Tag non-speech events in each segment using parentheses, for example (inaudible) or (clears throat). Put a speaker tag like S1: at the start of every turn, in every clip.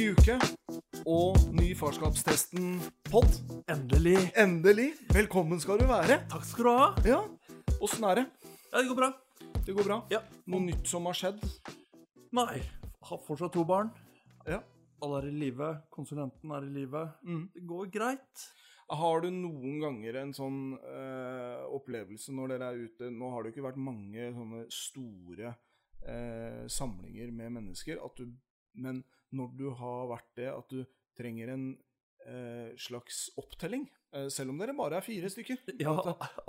S1: Ny uke og ny farskapstesten pod.
S2: Endelig.
S1: Endelig. Velkommen skal du være.
S2: Takk skal du ha.
S1: Ja, åssen er det?
S2: Ja, det går bra.
S1: Det går bra?
S2: Ja.
S1: Noe nytt som har skjedd?
S2: Nei, har fortsatt to barn.
S1: Ja.
S2: Alle er i live. Konsulenten er i live.
S1: Mm.
S2: Det går greit.
S1: Har du noen ganger en sånn eh, opplevelse når dere er ute Nå har det ikke vært mange sånne store eh, samlinger med mennesker, at du, men når du har vært det, at du trenger en eh, slags opptelling? Eh, selv om dere bare er fire stykker?
S2: Ja,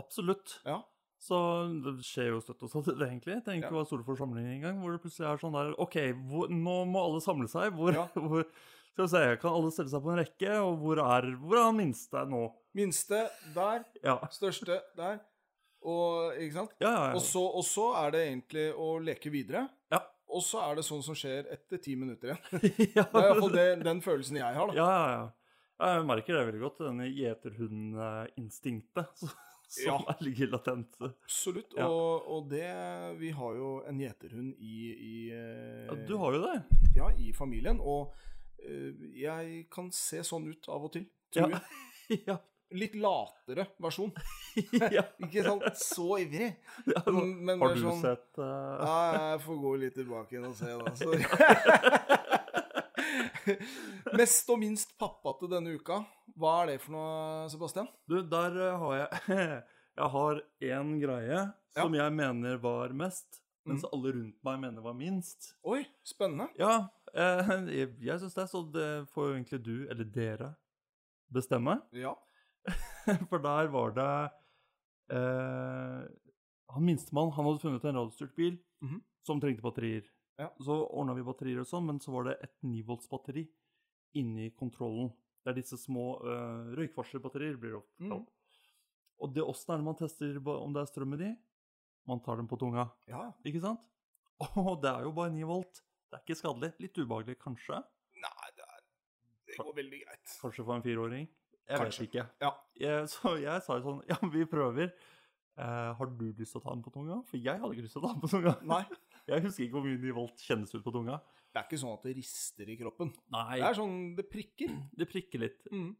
S2: absolutt.
S1: Ja.
S2: Så det skjer jo støtt og det, egentlig. Det
S1: ja.
S2: å være store forsamlinger engang. Hvor det plutselig er sånn der OK, hvor, nå må alle samle seg. Hvor,
S1: Ja. (laughs)
S2: hvor Skal vi se, kan alle stelle seg på en rekke? Og hvor er, hvor er han minste nå?
S1: Minste der,
S2: Ja.
S1: største der. Og, ikke sant?
S2: Ja, ja, ja.
S1: Og så, og så er det egentlig å leke videre.
S2: Ja.
S1: Og så er det sånn som skjer etter ti minutter igjen.
S2: ja. (laughs)
S1: Det er iallfall den, følelsen jeg har, da.
S2: Ja, ja, ja. Jeg merker det veldig godt, denne gjeterhundinstinktet (laughs) som
S1: Ja.
S2: ligger latent.
S1: Absolutt.
S2: Ja.
S1: Og, og det Vi har jo en gjeterhund i, i eh,
S2: Ja, du har jo det.
S1: Ja, i familien. Og eh, jeg kan se sånn ut av og til, tror jeg. (laughs)
S2: ja.
S1: Litt latere versjon. (laughs)
S2: ja. (laughs)
S1: Ikke sant så ivrig.
S2: ja.
S1: Men, men
S2: Har du
S1: sånn,
S2: sett uh...
S1: Ja, jeg får gå litt tilbake igjen og se, da. Så. (laughs) Mest og minst pappa til denne uka. Hva er det for noe, Sebastian?
S2: Du, der eh, har jeg Jeg har én greie som jeg mener var mest, mens
S1: Mm.
S2: alle rundt meg mener var minst.
S1: Oi, spennende.
S2: Ja, eh, jeg, jeg syns det, så det får jo egentlig du, eller dere, bestemme.
S1: Ja. (laughs)
S2: For der var det eh, Han minstemann han hadde funnet en radiostyrt bil
S1: Mhm.
S2: som trengte batterier.
S1: Ja.
S2: Så ordna vi batterier og sånn, men så var det et 9-volts-batteri inni kontrollen. Det er disse små eh, røykvarslerbatterier, blir det ofte
S1: Mhm.
S2: kalt. Og det åssen er det man tester om det er strøm i de? Man tar dem på tunga,
S1: ja.
S2: ikke sant? (laughs) Og det er jo bare 9 volt. Det er ikke skadelig. Litt ubehagelig, kanskje.
S1: Nei, det, er, det går veldig greit.
S2: Kanskje for en fireåring. Jeg
S1: Kanskje.
S2: vet ikke.
S1: Ja.
S2: Jeg, så jeg sa jo sånn Ja, vi prøver. Eh, har du lyst til å ta den på tunga? For jeg hadde ikke lyst til å ta den på tunga.
S1: Nei, (laughs)
S2: Jeg husker ikke hvor mye 9 volt kjennes ut på tunga.
S1: det er ikke sånn at det rister i kroppen.
S2: Nei,
S1: Det er sånn det prikker. (clears throat)
S2: det prikker litt.
S1: Mm.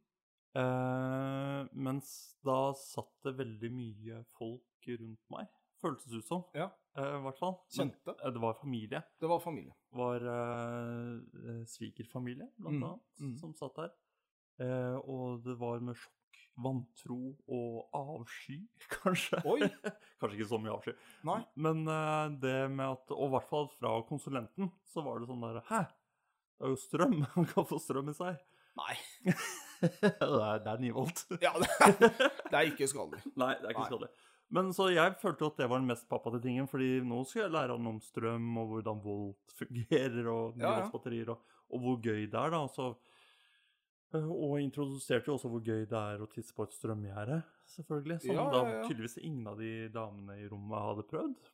S2: Eh, mens da satt det veldig mye folk rundt meg. Føltes ut som.
S1: Ja.
S2: eh, I hvert fall. Men,
S1: Kjente.
S2: eh, det var familie.
S1: Det var familie.
S2: Det var eh, svigerfamilie, blant
S1: Mm,
S2: annet,
S1: mm.
S2: som satt der. Eh, og det var med sjokk, vantro og avsky, (laughs) kanskje.
S1: Oi. (laughs)
S2: kanskje ikke så mye avsky.
S1: Nei.
S2: Men eh, det med at Og i hvert fall fra konsulenten, så var det sånn der Hæ? Det er jo strøm. (laughs) Man kan få strøm i seg.
S1: Nei.
S2: det er, det er 9 volt.
S1: Ja, det er, det er ikke skadelig.
S2: Nei, det er ikke
S1: Nei.
S2: skadelig. Men så jeg følte at det var den mest pappate tingen, fordi nå skal jeg lære han om strøm og hvordan volt fungerer, og
S1: Ja, ja.
S2: og, og hvor gøy det er, da. Så, og introduserte jo også hvor gøy det er å tisse på et strømgjerde, selvfølgelig. Som
S1: Ja,
S2: da
S1: ja, da
S2: tydeligvis ingen av de damene i rommet hadde prøvd.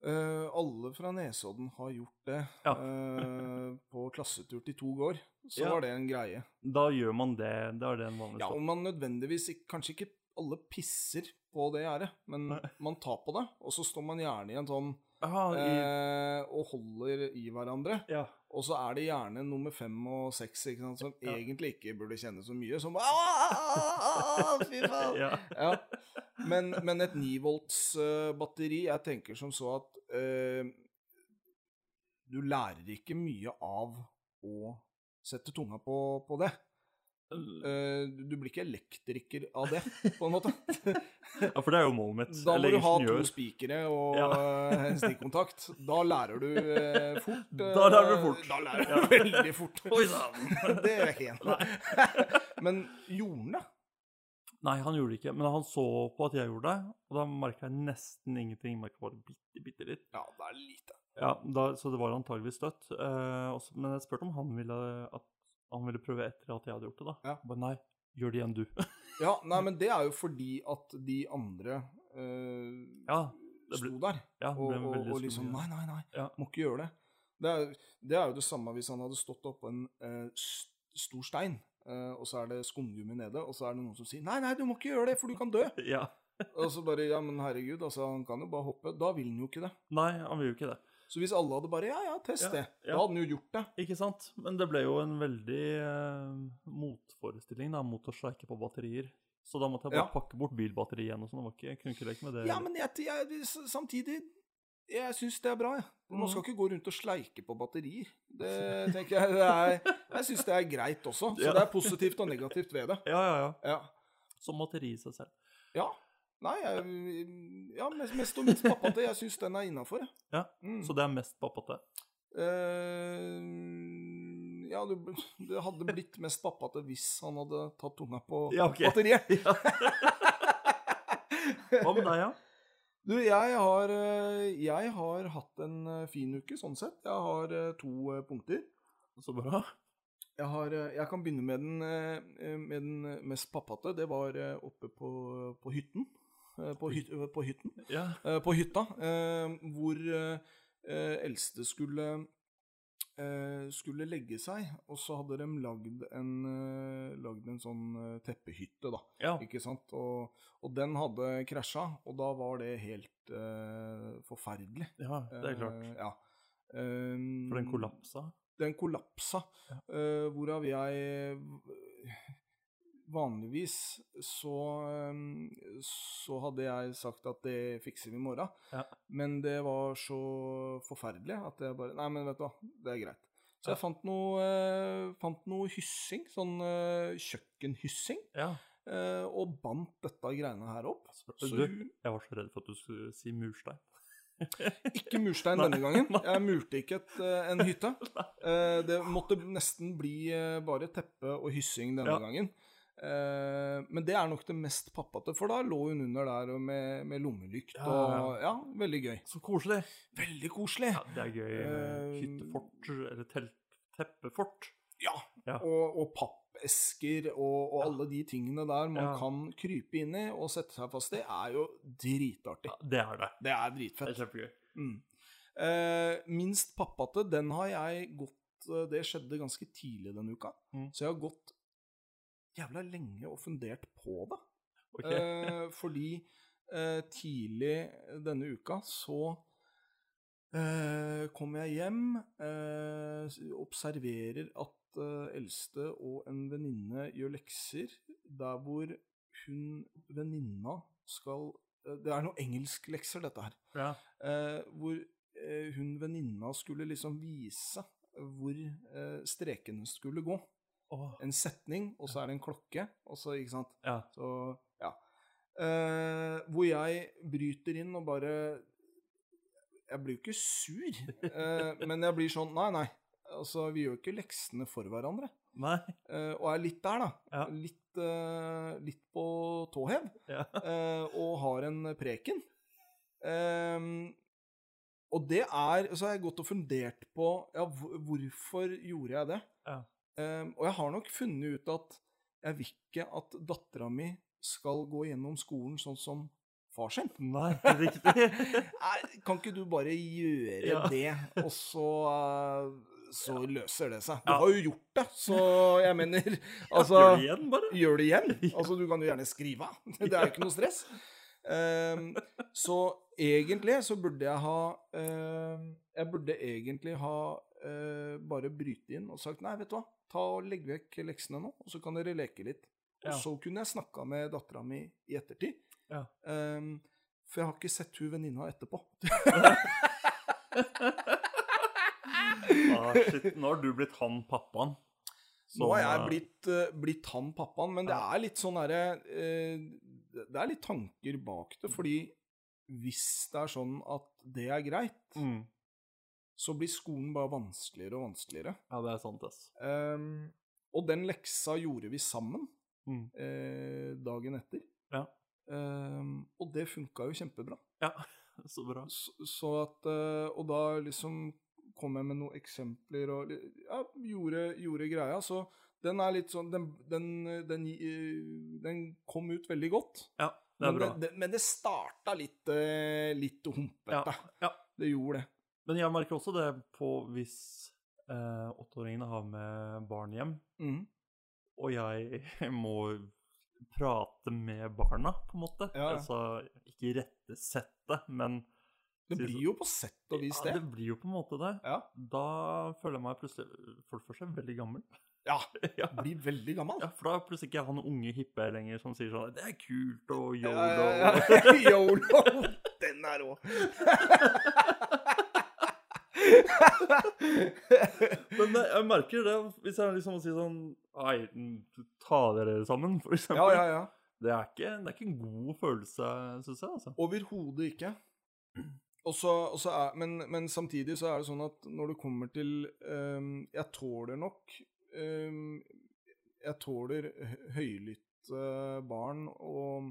S1: Uh, alle fra Nesodden har gjort det.
S2: Ja.
S1: Eh, (laughs) på klassetur til to gård, så
S2: Ja.
S1: var det en greie.
S2: Da gjør man det. Da er det en vanlig
S1: Ja, og man nødvendigvis Kanskje ikke alle pisser på det gjerdet, men
S2: Nei. (laughs)
S1: man tar på det, og så står man gjerne i en sånn
S2: Aha, i,
S1: Uh, og holder i hverandre.
S2: ja.
S1: Og så er det gjerne nummer fem og seks ikke sant, som
S2: Ja.
S1: egentlig ikke burde kjenne så mye. Som Fy faen!
S2: ja.
S1: Ja. Men, men et 9 volts uh, batteri Jeg tenker som så at uh, du lærer ikke mye av å sette tunga på, på det. Eh, du blir ikke elektriker av det, på en måte. (laughs)
S2: ja, for det er jo målet mitt.
S1: Da må du ha to spikere og (laughs)
S2: Ja.
S1: eh, en stikkontakt. Da lærer du eh, fort. eh, (laughs)
S2: Da lærer du fort.
S1: Da lærer du
S2: Ja.
S1: veldig fort.
S2: Oi sann!
S1: det er ikke en. Men gjorde han det?
S2: Nei, han gjorde det ikke, men han så på at jeg gjorde det, og da merka jeg nesten ingenting. Merka bare bitte, bitte litt.
S1: Ja, det er lite.
S2: Ja, da, Så det var antageligvis. Eh, også, men jeg spurte om han ville, at han ville prøve etter at jeg hadde gjort det. da.
S1: Ja.
S2: Bare nei, gjør det igjen, du. (laughs)
S1: Ja, nei, men det er jo fordi at de andre eh,
S2: ja, det ble,
S1: sto der.
S2: ja,
S1: Og, og, og liksom. Nei, nei, nei,
S2: Ja.
S1: må ikke gjøre det. Det er, det er jo det samme hvis han hadde stått oppå en eh, stor stein, eh, og så er det skumgummi nede, og så er det noen som sier nei, nei, du må ikke gjøre det, for du kan dø. (laughs)
S2: Ja.
S1: Og så bare ja, men herregud, altså, han kan jo bare hoppe. Da vil han jo ikke det.
S2: Nei, han vil jo ikke det.
S1: Så hvis alle hadde bare Ja, ja, test det. Da hadde han jo gjort det.
S2: Ikke sant? Men det ble jo en veldig eh, motforestilling da, mot å sleike på batterier. Så da måtte jeg bare pakke bort bilbatteriet igjen. og sånn. Jeg kunne ikke leke med det.
S1: Ja, men jeg, jeg, samtidig Jeg syns det er bra, jeg. Man skal ikke gå rundt og sleike på batterier. Det tenker jeg det er, Jeg syns det er greit også. Så det er positivt og negativt ved det. (laughs)
S2: Ja, ja, ja.
S1: Ja.
S2: Som batteri i seg selv.
S1: ja. Nei, jeg, ja, mest, mest og minst pappate. Jeg syns den er innafor.
S2: Ja,
S1: Mm.
S2: Så det er mest pappate.
S1: Uh, ja, det, det hadde blitt mest pappate hvis han hadde tatt tunga på
S2: Ja, okay.
S1: batteriet. (laughs)
S2: Ja. Hva med deg, ja?
S1: Du, jeg har, eh, jeg har hatt en eh, fin uke, sånn sett. Jeg har eh, to eh, punkter.
S2: Så bra.
S1: Jeg, har, eh, jeg kan begynne med den, eh, med den mest pappate. Det var eh, oppe på, på hytten. Eh, På, hyt, på hytten.
S2: Ja.
S1: Eh, På hytta, eh, hvor eh, eh, eldste skulle eh, skulle legge seg, og så hadde de lagd en, eh, lagd en sånn eh, teppehytte, da.
S2: ja.
S1: Ikke sant? Og, og den hadde krasja, og da var det helt uh, forferdelig.
S2: Ja, det er klart.
S1: Uh, ja. Um,
S2: For den kollapsa.
S1: Den kollapsa,
S2: Ja.
S1: uh, hvorav jeg Vanligvis så, eh, så hadde jeg sagt at det fikser vi i morgen.
S2: Ja.
S1: Men det var så forferdelig at jeg bare Nei, men vet du hva, det er greit. Så jeg fant noe, eh, fant noe hyssing, sånn eh, kjøkkenhyssing,
S2: Ja.
S1: eh, og bandt dette greiene her opp. Så
S2: Du, jeg var så redd for at du skulle si murstein. (laughs)
S1: Ikke murstein denne gangen. Jeg murte ikke et, en hytte. (laughs) Eh, Det måtte nesten bli bare teppe og hyssing denne
S2: Ja.
S1: gangen. Eh, Men det er nok det mest pappate, for da lå hun under der og med, med lommelykt
S2: Ja,
S1: og Ja, veldig gøy.
S2: Så koselig.
S1: Veldig koselig.
S2: Ja, det er gøy med
S1: Eh,
S2: hyttefort, eller telt, teppefort.
S1: Ja.
S2: Ja.
S1: Og, og pappesker og, og
S2: Ja.
S1: alle de tingene der man
S2: Ja.
S1: kan krype inn i og sette seg fast i, er jo dritartig.
S2: Ja, det er det.
S1: Det er
S2: Det
S1: dritfett.
S2: er kjempegøy.
S1: Mm. Uh, minst pappate, den har jeg gått Det skjedde ganske tidlig denne uka.
S2: Mm.
S1: Så jeg har gått jævla lenge og fundert på det.
S2: Okay.
S1: Eh, fordi eh, tidlig denne uka så eh, kommer jeg hjem, eh, observerer at eh, eldste og en venninne gjør lekser der hvor hun venninna skal eh, Det er noen engelsklekser, dette her.
S2: Ja.
S1: Eh, hvor hun venninna skulle liksom vise hvor strekene skulle gå.
S2: Åh,
S1: En setning, og så er det en klokke, og så, ikke sant.
S2: ja.
S1: Så, ja. Eh, hvor jeg bryter inn og bare Jeg blir jo ikke sur, eh, (laughs) men jeg blir sånn Nei, nei. Altså, vi gjør ikke leksene for hverandre.
S2: Nei.
S1: Eh, og er litt der, da.
S2: Ja.
S1: Litt, litt på tåhev.
S2: Ja. (laughs)
S1: eh, og har en preken. Ehm, og det er Så har jeg gått og fundert på ja, hvorfor gjorde jeg det.
S2: Ja.
S1: Ehm, og jeg har nok funnet ut at jeg vil ikke at dattera mi skal gå gjennom skolen sånn som far sin. (laughs)
S2: Nei, riktig. (laughs)
S1: Nei, kan ikke du bare gjøre
S2: Ja.
S1: det, og så eh, så løser det seg. Du
S2: Ja.
S1: har jo gjort det, så jeg mener (laughs) Altså
S2: Gjør det igjen, bare.
S1: gjør det igjen. Altså, du kan jo gjerne skrive. Det er jo ikke noe stress. Um, så egentlig så burde jeg ha um, Jeg burde egentlig ha eh, bare bryte inn og sagt nei, vet du hva, ta og legg vekk leksene nå, og så kan dere leke litt. Og så kunne jeg snakka med dattera mi i ettertid.
S2: Ja.
S1: Um, for jeg har ikke sett hun venninna etterpå.
S2: Ah, shit. Nå har du blitt han pappaen.
S1: Nå har jeg
S2: eh,
S1: blitt, uh, blitt han pappaen, men det er litt sånn derre uh, Det er litt tanker bak det, fordi hvis det er sånn at det er greit,
S2: mm.
S1: Så blir skolen bare vanskeligere og vanskeligere.
S2: Ja, det er sant, ass.
S1: Um, og den leksa gjorde vi sammen
S2: Mm.
S1: eh, dagen etter.
S2: Ja.
S1: Um, og det funka jo kjempebra.
S2: Ja, (laughs) så bra.
S1: Så, så at eh, Og da liksom kom jeg med noen eksempler og ja, gjorde, gjorde greia. Så den er litt sånn Den, den, den, eh, den kom ut veldig godt.
S2: Ja, det er
S1: Men
S2: bra.
S1: det, det, men det starta litt, litt humpete.
S2: Ja, ja.
S1: Det gjorde det.
S2: Men jeg merker også det på hvis eh, åtteåringene har med barn hjem,
S1: mm.
S2: og jeg (laughs) må prate med barna, på en måte.
S1: Ja, ja.
S2: Altså ikke irettesette, men
S1: Det blir jo på sett og vis
S2: ja,
S1: det.
S2: det blir jo på en måte det.
S1: Ja.
S2: Da føler jeg meg plutselig for det første veldig gammel. (laughs)
S1: ja.
S2: ja.
S1: Blir veldig gammel.
S2: ja, for da er plutselig ikke han unge hippe lenger som sier sånn Det er kult og yolo.
S1: ja. (laughs) Yolo. Den er rå. (laughs)
S2: Men eh, jeg merker det hvis jeg liksom må si sånn Nei, mm, ta dere sammen, for eksempel.
S1: ja, ja.
S2: Det, er ikke, det er ikke en god følelse, syns jeg. altså.
S1: Overhodet ikke. Og så, og så er, men, men samtidig så er det sånn at når det kommer til um, Jeg tåler nok um, Jeg tåler hø- høylytte barn, og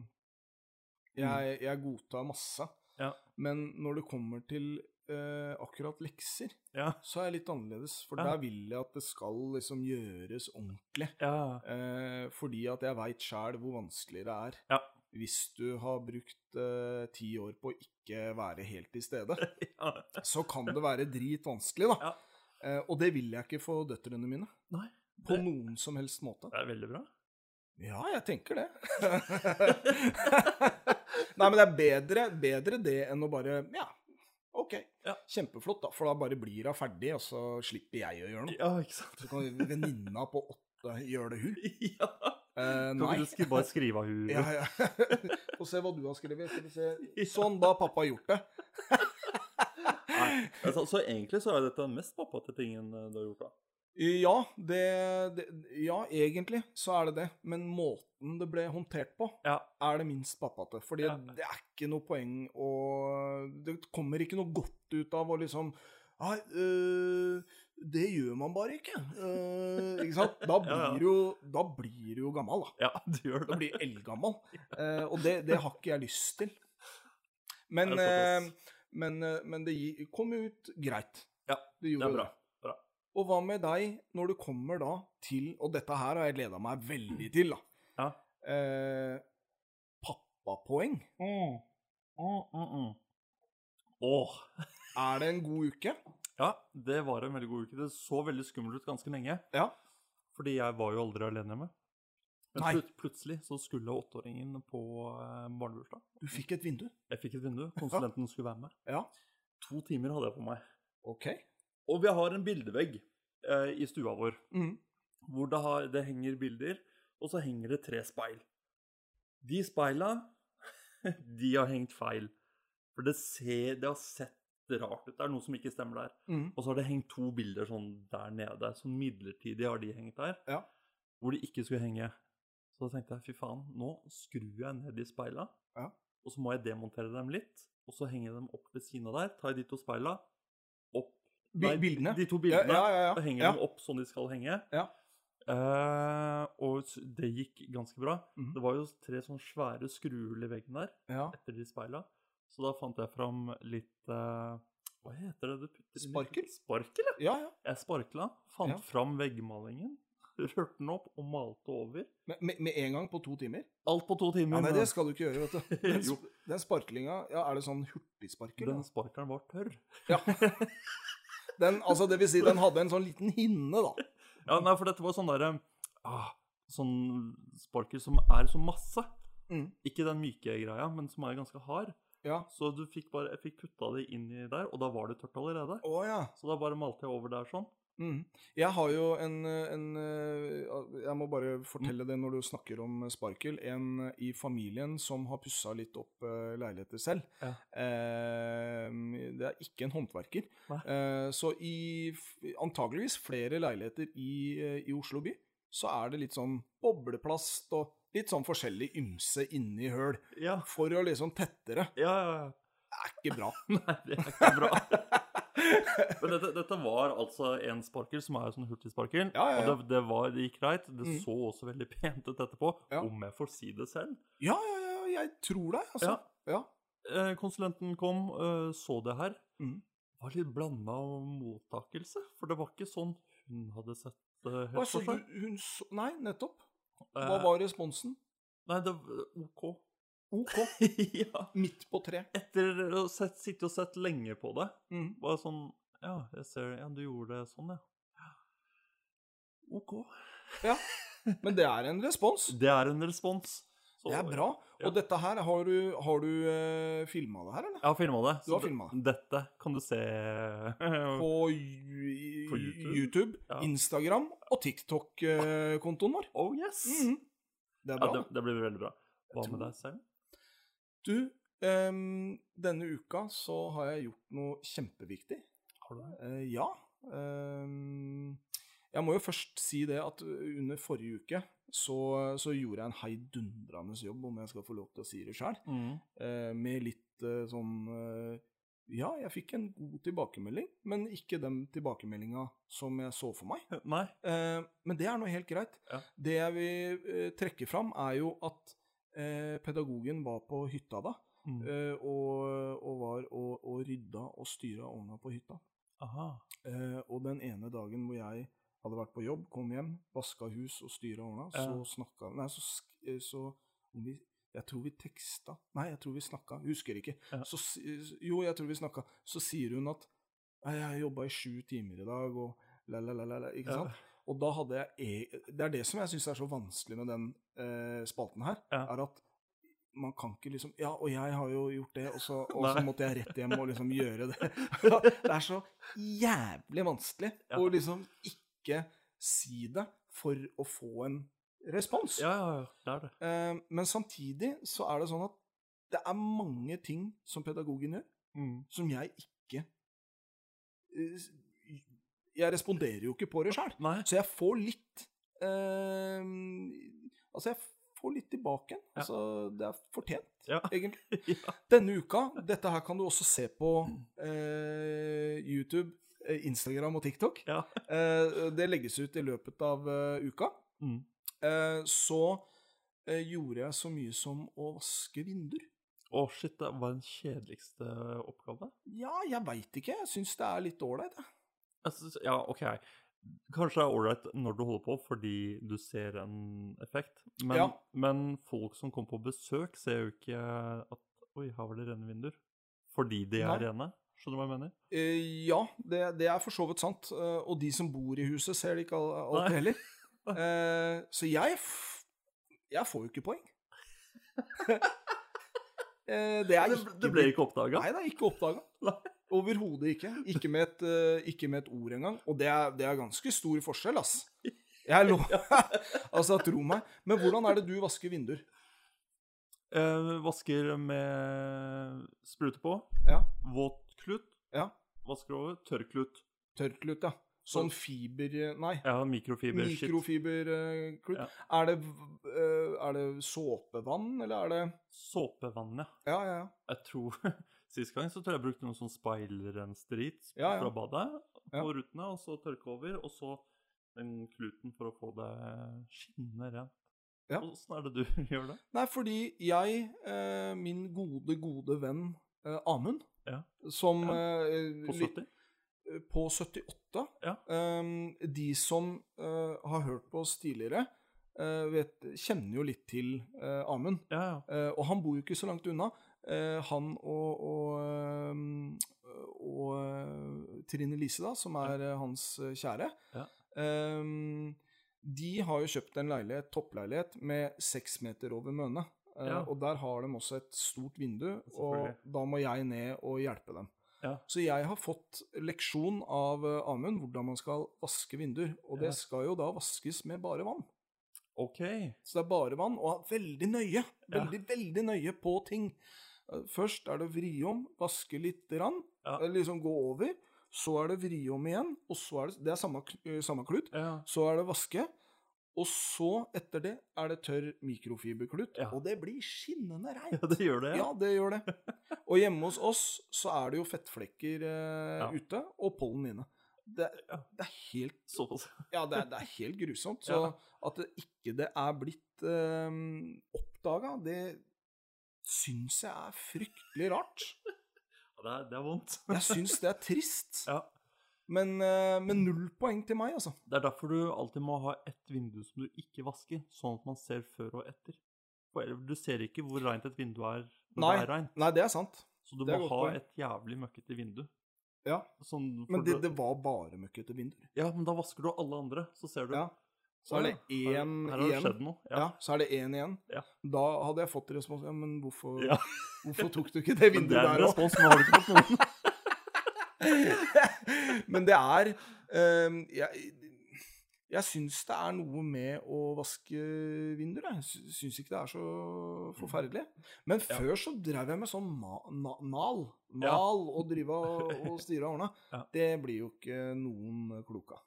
S1: jeg, jeg godtar masse.
S2: Ja.
S1: Men når det kommer til eh, akkurat lekser,
S2: Ja.
S1: så er jeg litt annerledes. For der vil jeg at det skal liksom gjøres ordentlig. Eh, fordi at jeg veit sjæl hvor vanskelig det er
S2: Ja.
S1: hvis du har brukt eh, ti år på å ikke være helt til stede. (laughs) Så kan det være dritvanskelig, da.
S2: Ja.
S1: Eh, og det vil jeg ikke for døtrene mine.
S2: Nei.
S1: På
S2: Det-
S1: noen som helst måte.
S2: Det er veldig bra.
S1: Ja, jeg tenker det. (laughs) Nei, men det er bedre, bedre det enn å bare Ja, OK.
S2: Ja.
S1: Kjempeflott, da. For da bare blir hun ferdig, og så slipper jeg å gjøre noe.
S2: Ja, ikke sant?
S1: Så kan venninna på åtte gjøre det, hun. (laughs)
S2: ja.
S1: Eh, nei.
S2: du skri- bare skrive av huet?
S1: Ja, ja. (laughs) Få se hva du har skrevet. Sånn, da har pappa gjort det. (laughs)
S2: Nei. Altså, så egentlig så er dette den mest pappate tingen eh, du har gjort, da.
S1: Ja, det, det Ja, egentlig så er det det. Men måten det ble håndtert på,
S2: Ja.
S1: er det minst pappate. Fordi
S2: Ja.
S1: det er ikke noe poeng å Det kommer ikke noe godt ut av å liksom Nei, øh, det gjør man bare ikke. Øh, ikke sant? Da (laughs)
S2: Ja, ja.
S1: blir, du jo, da blir du jo gammel, da.
S2: Ja, du gjør
S1: Da blir du eldgammel. (laughs) Eh, og det, det har ikke jeg lyst til. Men,
S2: Det
S1: eh, men, eh, men det kom ut greit.
S2: Ja,
S1: det
S2: Det er bra.
S1: det.
S2: bra.
S1: Og hva med deg, når du kommer da til Og dette her har jeg gleda meg veldig til, da.
S2: Ja.
S1: Eh, pappapoeng.
S2: Mm. Mm, mm, mm. Åh.
S1: Er det en god uke?
S2: Ja, det var en veldig god uke. Det så veldig skummelt ut ganske lenge.
S1: Ja.
S2: Fordi jeg var jo aldri alene hjemme. Men
S1: Nei.
S2: plut plutselig så skulle åtteåringen på eh, barnebursdag.
S1: Du fikk et vindu.
S2: Jeg fikk et vindu. Konsulenten skulle være med.
S1: Ja.
S2: To timer hadde jeg på meg.
S1: OK.
S2: Og vi har en bildevegg eh, i stua vår
S1: Mm.
S2: hvor det, har, det henger bilder, og så henger det tre speil. De speila, (laughs) de har hengt feil. For det, ser, det har sett rart ut. Det er noe som ikke stemmer der.
S1: Mm.
S2: Og så har det hengt to bilder sånn der nede. Sånn midlertidig har de hengt der.
S1: Ja.
S2: Hvor de ikke skulle henge. Så da tenkte jeg fy faen, nå skrur jeg ned de speila.
S1: Ja.
S2: Og så må jeg demontere dem litt. Og så henge dem opp ved siden av der. Ta de to speila. Opp Nei,
S1: bildene?
S2: De to bildene.
S1: Ja, ja, ja, ja.
S2: Og henger dem opp sånn de skal henge.
S1: Ja.
S2: Eh, og det gikk ganske bra.
S1: Mhm.
S2: Det var jo tre sånne svære skruhull i veggen der
S1: Ja.
S2: etter de speila. Så da fant jeg fram litt uh, Hva heter det du putter
S1: Sparkel?
S2: Sparkel, ja.
S1: Ja.
S2: Jeg sparkla, fant
S1: Ja.
S2: fram veggmalingen, (laughs) rørte den opp og malte over.
S1: Med, med, med en gang på to timer?
S2: Alt på to timer.
S1: Ja,
S2: nei,
S1: det skal du ikke gjøre, vet du. (laughs) Den,
S2: Jo.
S1: den sparklinga, ja, er det sånn hurtigsparkel?
S2: Den sparkelen var tørr.
S1: Ja. (laughs) Den, altså, det vil si, den hadde en sånn liten hinne, da.
S2: Ja, nei, for dette var sånn derre ah, Sånn sparkel som er så masse.
S1: Mm.
S2: Ikke den myke greia, men som er ganske hard.
S1: Ja.
S2: Så du fikk bare, jeg fikk putta det inn i der, og da var det tørt allerede.
S1: Å ja.
S2: Så da bare malte jeg over der sånn.
S1: Mm. Jeg har jo en, en eh, Jeg må bare fortelle det når du snakker om sparkel. En i familien som har pussa litt opp eh, leiligheter selv.
S2: Ja.
S1: Eh, det er ikke en håndverker. Eh, så i antageligvis flere leiligheter i, i Oslo by, så er det litt sånn bobleplast og litt sånn forskjellig ymse inni høl.
S2: Ja,
S1: For å liksom tette det.
S2: ja, ja. ja.
S1: Det er ikke bra. (laughs)
S2: Nei, det er ikke bra. (laughs) Men dette, dette var altså en sparker, som er sånn hurtigsparker.
S1: Ja, ja, ja.
S2: Og det, det, var, det gikk greit. Det
S1: Mm.
S2: så også veldig pent ut etterpå, om jeg får si det selv.
S1: Ja, ja, ja, jeg tror det, altså. Ja.
S2: Eh, konsulenten kom, eh, så det her.
S1: Mm.
S2: Var litt blanda mottakelse, for det var ikke sånn hun hadde sett det helt
S1: Altså,
S2: seg.
S1: hun så Nei, nettopp. Hva
S2: Eh,
S1: var responsen?
S2: Nei, det var OK.
S1: OK. (laughs)
S2: ja.
S1: Midt på tre.
S2: Etter å sett, sitte og sett lenge på det,
S1: Mm.
S2: var det sånn Ja, jeg ser Ja, du gjorde det sånn, ja. OK. ja.
S1: Men det er en (laughs) respons.
S2: Det er en respons. Så,
S1: Det er bra.
S2: Ja.
S1: Og dette her, har du, har du uh, filma det her, eller?
S2: Jeg har filma det.
S1: Du har
S2: filmet det- Dette kan du se
S1: På, (laughs)
S2: På YouTube?
S1: YouTube,
S2: Ja.
S1: Instagram og TikTok-kontoen vår.
S2: Oh yes!
S1: Mhm. Det er
S2: Ja, det, det blir veldig bra. Hva med deg selv?
S1: Du, um, denne uka så har jeg gjort noe kjempeviktig.
S2: Har du det?
S1: Uh, ja. Ehm, jeg må jo først si det at under forrige uke så, så gjorde jeg en heidundrende jobb, om jeg skal få lov til å si det sjøl.
S2: Mm.
S1: med litt eh, sånn eh, Ja, jeg fikk en god tilbakemelding, men ikke den tilbakemeldinga som jeg så for meg. (laughs)
S2: Nei?
S1: Eh, men det er nå helt greit.
S2: Ja.
S1: Det jeg vil eh, trekke fram, er jo at eh, pedagogen var på hytta da,
S2: Mm.
S1: eh, og, og var og, og rydda og styra ordna på hytta.
S2: Aha.
S1: Eh, og den ene dagen hvor jeg hadde vært på jobb, kom hjem, vaska hus og styra ordna,
S2: Ja.
S1: så snakka Nei, så, eh, så om vi Jeg tror vi teksta Nei, jeg tror vi snakka. Husker ikke. Så, jo, jeg tror vi snakka. Så sier hun at «Nei, jeg jobba i sju timer i dag, og la, la, la, la, la. Ikke sant? Og da hadde jeg e Det er det som jeg syns er så vanskelig med den eh, spalten her,
S2: Ja.
S1: er at man kan ikke liksom Ja, og jeg har jo gjort det, og så, og så måtte jeg rett hjem og liksom gjøre det. (laughs) (laughs) det er så jævlig vanskelig
S2: Ja.
S1: å liksom ikke si det for å få en respons.
S2: Ja, ja, ja. Det er det.
S1: Eh, men samtidig så er det sånn at det er mange ting som pedagogen gjør,
S2: Mm.
S1: som jeg ikke eh, Jeg responderer jo ikke på det sjøl. Så jeg får litt eh, Altså, jeg får litt tilbake igjen.
S2: Ja.
S1: Altså, det er fortjent,
S2: Ja. (laughs)
S1: egentlig.
S2: ja.
S1: Denne uka Dette her kan du også se på eh, YouTube, Instagram og TikTok.
S2: ja. (laughs)
S1: Eh, det legges ut i løpet av eh, uka.
S2: Mm.
S1: Eh, så eh, gjorde jeg så mye som å vaske vinduer.
S2: Å, shit, det var den kjedeligste oppgave.
S1: Ja, jeg veit ikke. Jeg syns det er litt ålreit. Jeg
S2: synes, ja, OK. Kanskje det er ålreit når du holder på fordi du ser en effekt, men,
S1: Ja.
S2: men folk som kommer på besøk, ser jo ikke at Oi, her var det rene vinduer. Fordi de er
S1: Nei.
S2: rene. Skjønner du hva jeg mener?
S1: Uh, ja, det, det er for så vidt sant. Uh, og de som bor i huset, ser det ikke alt
S2: Nei.
S1: heller. (laughs) Uh, så jeg Jeg får jo ikke poeng. (laughs) Det er
S2: Det,
S1: ikke
S2: det ble ikke oppdaga?
S1: Nei, det er ikke oppdaga. (laughs) Overhodet ikke. Ikke med, et, ikke med et ord engang. Og det er, det er ganske stor forskjell, ass. Jeg lo. altså, tro meg. Men hvordan er det du vasker vinduer?
S2: Vasker med sprute på.
S1: Ja.
S2: Våt.
S1: Ja.
S2: Vasker over. Tørrklut.
S1: Tørrklut, ja. Sånn fiber... Nei.
S2: Ja, mikrofiber-shit. Ja.
S1: Er, det, eh, er det såpevann, eller er det
S2: Såpevann, ja.
S1: Ja, ja, ja.
S2: Jeg tror (laughs) Sist gang så tror jeg jeg brukte noe sånn speilrensdrit
S1: Ja, ja.
S2: fra badet på rutene, og så tørke over, og så den kluten for å få det skinnende rent.
S1: Ja.
S2: Åssen er det du (laughs) gjør det?
S1: Nei, fordi jeg, eh, min gode, gode venn eh, Amund,
S2: Ja.
S1: som eh,
S2: På 70?
S1: på 78
S2: Ja.
S1: eh, De som eh, har hørt på oss tidligere, eh, vet, kjenner jo litt til Amund.
S2: Ja, ja.
S1: Og han bor jo ikke så langt unna. Han og, og, eh, og Trine Lise, da, som er hans kjære,
S2: Ja.
S1: Um, de har jo kjøpt en leilighet, toppleilighet med seks meter over møne. Eh,
S2: Ja.
S1: Og der har de også et stort vindu, og da må jeg ned og hjelpe dem.
S2: Ja.
S1: Så jeg har fått leksjon av eh, Amund hvordan man skal vaske vinduer. Og det skal jo da vaskes med bare vann.
S2: OK.
S1: Så det er bare vann, og veldig nøye. Veldig, veldig nøye på ting. Eh, Først er det vri om, vaske lite grann, liksom gå over. Så er det vri om igjen, og så er det Det er samme, samme klut. Så er det vaske. Og så, etter det, er det tørr mikrofiberklut.
S2: Ja.
S1: Og det blir skinnende (laughs)
S2: ja, det gjør det.
S1: Ja, det gjør det. Og hjemme hos oss så er det jo fettflekker eh,
S2: Ja.
S1: ute, og pollen inne. Det, det er helt
S2: Såpass. (laughs)
S1: ja, det er, det er helt grusomt. Så
S2: Ja.
S1: at det ikke det er blitt eh, oppdaga, det syns jeg er fryktelig rart. (laughs)
S2: Ja, det, er, det er vondt.
S1: Jeg syns det er trist.
S2: Ja.
S1: Men, eh, men null poeng til meg, altså.
S2: Det er derfor du alltid må ha ett vindu som du ikke vasker, sånn at man ser før og etter. Du ser ikke hvor reint et vindu er når
S1: Nei.
S2: det er reint.
S1: Nei, det er sant.
S2: Så du må ha et jævlig møkkete vindu.
S1: Ja,
S2: Sånn,
S1: Men det, det var bare møkkete vinduer.
S2: Ja, men da vasker du alle andre, så ser du
S1: Ja. Så er det én igjen.
S2: Her har det skjedd noe.
S1: Ja. så er det én igjen.
S2: Ja.
S1: Da hadde jeg fått respons. Ja, men hvorfor,
S2: Ja.
S1: hvorfor tok du ikke det (laughs)
S2: Men det
S1: vinduet
S2: er en
S1: der òg?
S2: respons, men har du ikke fått noen? (laughs) (laughs)
S1: Men det er um, Jeg, jeg syns det er noe med å vaske vinduer. Jeg Sy- syns ikke det er så forferdelig. Men før så drev jeg med sånn ma na nal.
S2: Ja.
S1: Mal og drive og, styre og ordne. Det blir jo ikke noen klok av.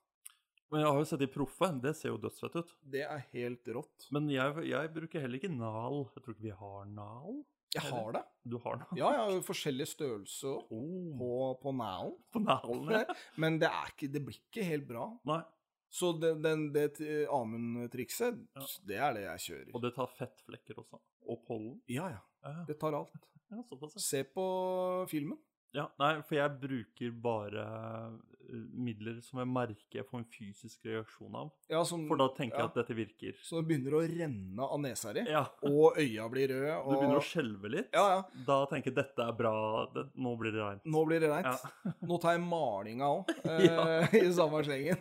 S2: Men jeg har jo sett de proffe. Det ser jo dødsfett ut.
S1: Det er helt rått.
S2: Men jeg, jeg bruker heller ikke nal. Jeg tror ikke vi har nal.
S1: Jeg har det.
S2: Du har det?
S1: Ja, jeg har forskjellig størrelse
S2: Oh,
S1: på, på nalen.
S2: på nalene? (laughs)
S1: Men det, ikke, det blir ikke helt bra.
S2: Nei.
S1: Så det, den, det Amund-trikset,
S2: Ja.
S1: det er det jeg kjører.
S2: Og det tar fettflekker også. Og pollen.
S1: Ja, ja.
S2: Ja,
S1: Det tar alt.
S2: ja ja.
S1: Se på filmen.
S2: Ja, nei, for jeg bruker bare eh, midler som jeg merker jeg får en fysisk reaksjon av.
S1: Ja, som,
S2: For da tenker
S1: ja.
S2: jeg at dette virker.
S1: Så det begynner å renne av nesa di,
S2: Ja,
S1: og øya blir røde. (laughs)
S2: du begynner å skjelve litt.
S1: Ja, ja.
S2: Da tenker jeg dette er bra, det, nå blir det reint.
S1: Nå blir det reint.
S2: Ja. (laughs)
S1: Nå tar jeg malinga òg, (laughs)
S2: Ja.
S1: i samme slengen.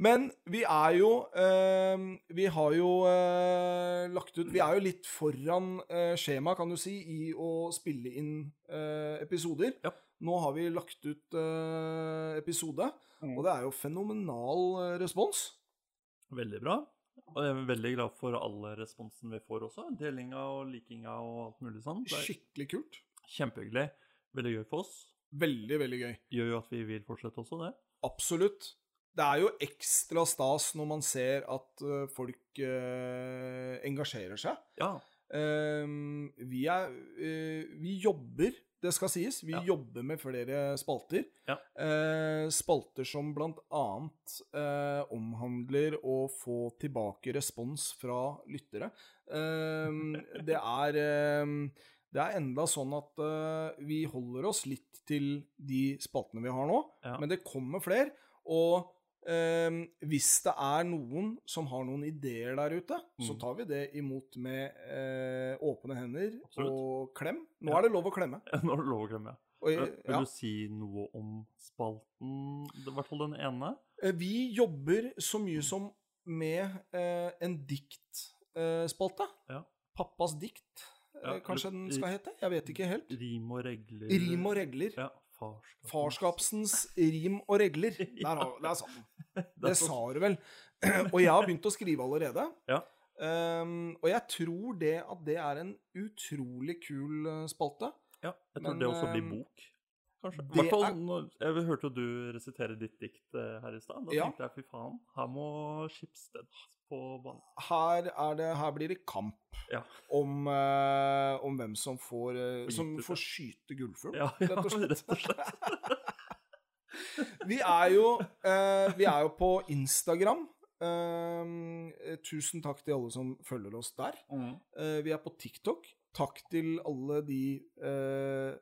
S1: Men vi er jo eh, Vi har jo eh, lagt ut Vi er jo litt foran eh, skjema, kan du si, i å spille inn eh, episoder.
S2: Ja.
S1: Nå har vi lagt ut eh, episode,
S2: Mm.
S1: og det er jo fenomenal eh, respons.
S2: Veldig bra. Og jeg er veldig glad for all responsen vi får også. Delinga og likinga og alt mulig sånn.
S1: Skikkelig kult.
S2: kjempehyggelig. Veldig gøy for oss.
S1: Veldig, veldig gøy.
S2: Gjør jo at vi vil fortsette også, det.
S1: Absolutt. Det er jo ekstra stas når man ser at eh, folk eh, engasjerer seg.
S2: Ja.
S1: Ehm, vi er eh, Vi jobber, det skal sies. Vi
S2: Ja.
S1: jobber med flere spalter.
S2: Ja.
S1: Eh, spalter som blant annet eh, omhandler å få tilbake respons fra lyttere. Ehm, (laughs) det er ehm, det er enda sånn at eh, vi holder oss litt til de spaltene vi har nå,
S2: Ja.
S1: men det kommer flere. Og ehm, hvis det er noen som har noen ideer der ute, så
S2: Mm.
S1: tar vi det imot med eh, åpne hender
S2: Absolutt.
S1: og klem. Nå
S2: Ja.
S1: er det lov å klemme. (laughs)
S2: Nå er det lov å glemme.
S1: Og,
S2: Vil
S1: ja.
S2: du si noe om spalten, i hvert fall den ene?
S1: Eh, Vi jobber så mye som med eh, en diktspalte.
S2: Ja.
S1: Pappas dikt, eh,
S2: Ja,
S1: kanskje den skal hete? Jeg vet ikke helt.
S2: Rim og regler.
S1: Rim og regler.
S2: Ja, farskap.
S1: Farskapsens rim og regler. Der, har, der satt den. (laughs)
S2: Det
S1: sa du vel. (clears throat) Og jeg har begynt å skrive allerede.
S2: Ja.
S1: Um, og jeg tror det at det er en utrolig kul eh, spalte.
S2: Ja, jeg tror
S1: Men,
S2: det også blir
S1: ehm,
S2: bok, kanskje. I hvert fall,
S1: er-
S2: Jeg hørte jo du resitere ditt dikt eh, her i stad. Da
S1: Ja.
S2: tenkte jeg fy faen, her må Schibsted på banen.
S1: Her, er det, her blir det kamp
S2: Ja.
S1: om, uh, om hvem som får,
S2: uh,
S1: som får skyte gullfugl. (laughs)
S2: Ja,
S1: rett og slett. (laughs) Vi er jo, eh, vi er jo på Instagram. Ehm, eh, tusen takk til alle som følger oss der. Eh, vi er på TikTok. Takk til alle de eh,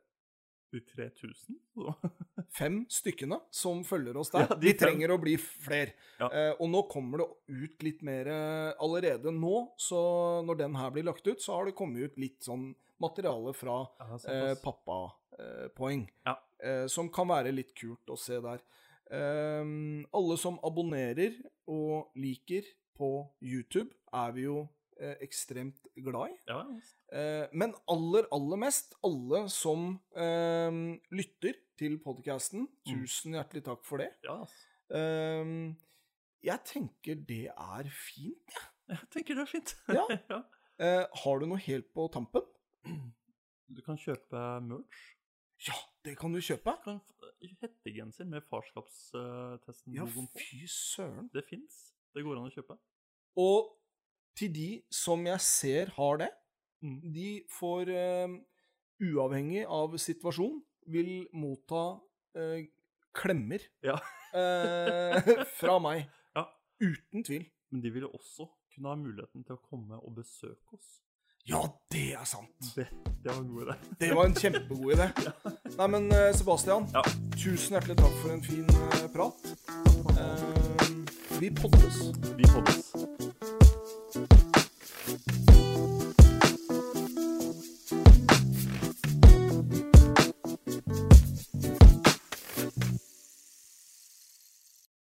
S2: De 3000? (laughs)
S1: Fem stykkene som følger oss der.
S2: Ja, de
S1: vi
S2: fem.
S1: trenger å bli flere.
S2: Ja.
S1: Eh, og nå kommer det ut litt mer eh, allerede nå. Så når den her blir lagt ut, så har det kommet ut litt sånn materiale fra
S2: Ja,
S1: eh, pappapoeng.
S2: Ja.
S1: Eh, som kan være litt kult å se der. Eh, alle som abonnerer og liker på YouTube, er vi jo eh, ekstremt glad i.
S2: ja,
S1: Eh, men aller, aller mest alle som eh, lytter til podkasten.
S2: Mm.
S1: Tusen hjertelig takk for det.
S2: ja.
S1: Eh, jeg tenker det er fint.
S2: Jeg (laughs) tenker det er fint.
S1: Ja. (laughs)
S2: ja.
S1: Eh, har du noe helt på tampen?
S2: Du kan kjøpe merch.
S1: Ja, det kan du kjøpe.
S2: Kan hettegenser med farskapstesten
S1: Ja, fy søren.
S2: Det fins. Det går an å kjøpe.
S1: Og til de som jeg ser har det,
S2: Mm.
S1: de får, uh, uavhengig av situasjon, vil motta uh, klemmer
S2: Ja.
S1: uh, (laughs) fra meg.
S2: Ja.
S1: Uten tvil.
S2: Men de ville også kunne ha muligheten til å komme og besøke oss.
S1: Ja, det er sant.
S2: Det, det var en god idé.
S1: Det var en kjempegod idé. (laughs) Nei, men eh, Sebastian,
S2: Ja.
S1: tusen hjertelig takk for en fin eh, prat. Eh, vi poddes.
S2: Vi poddes.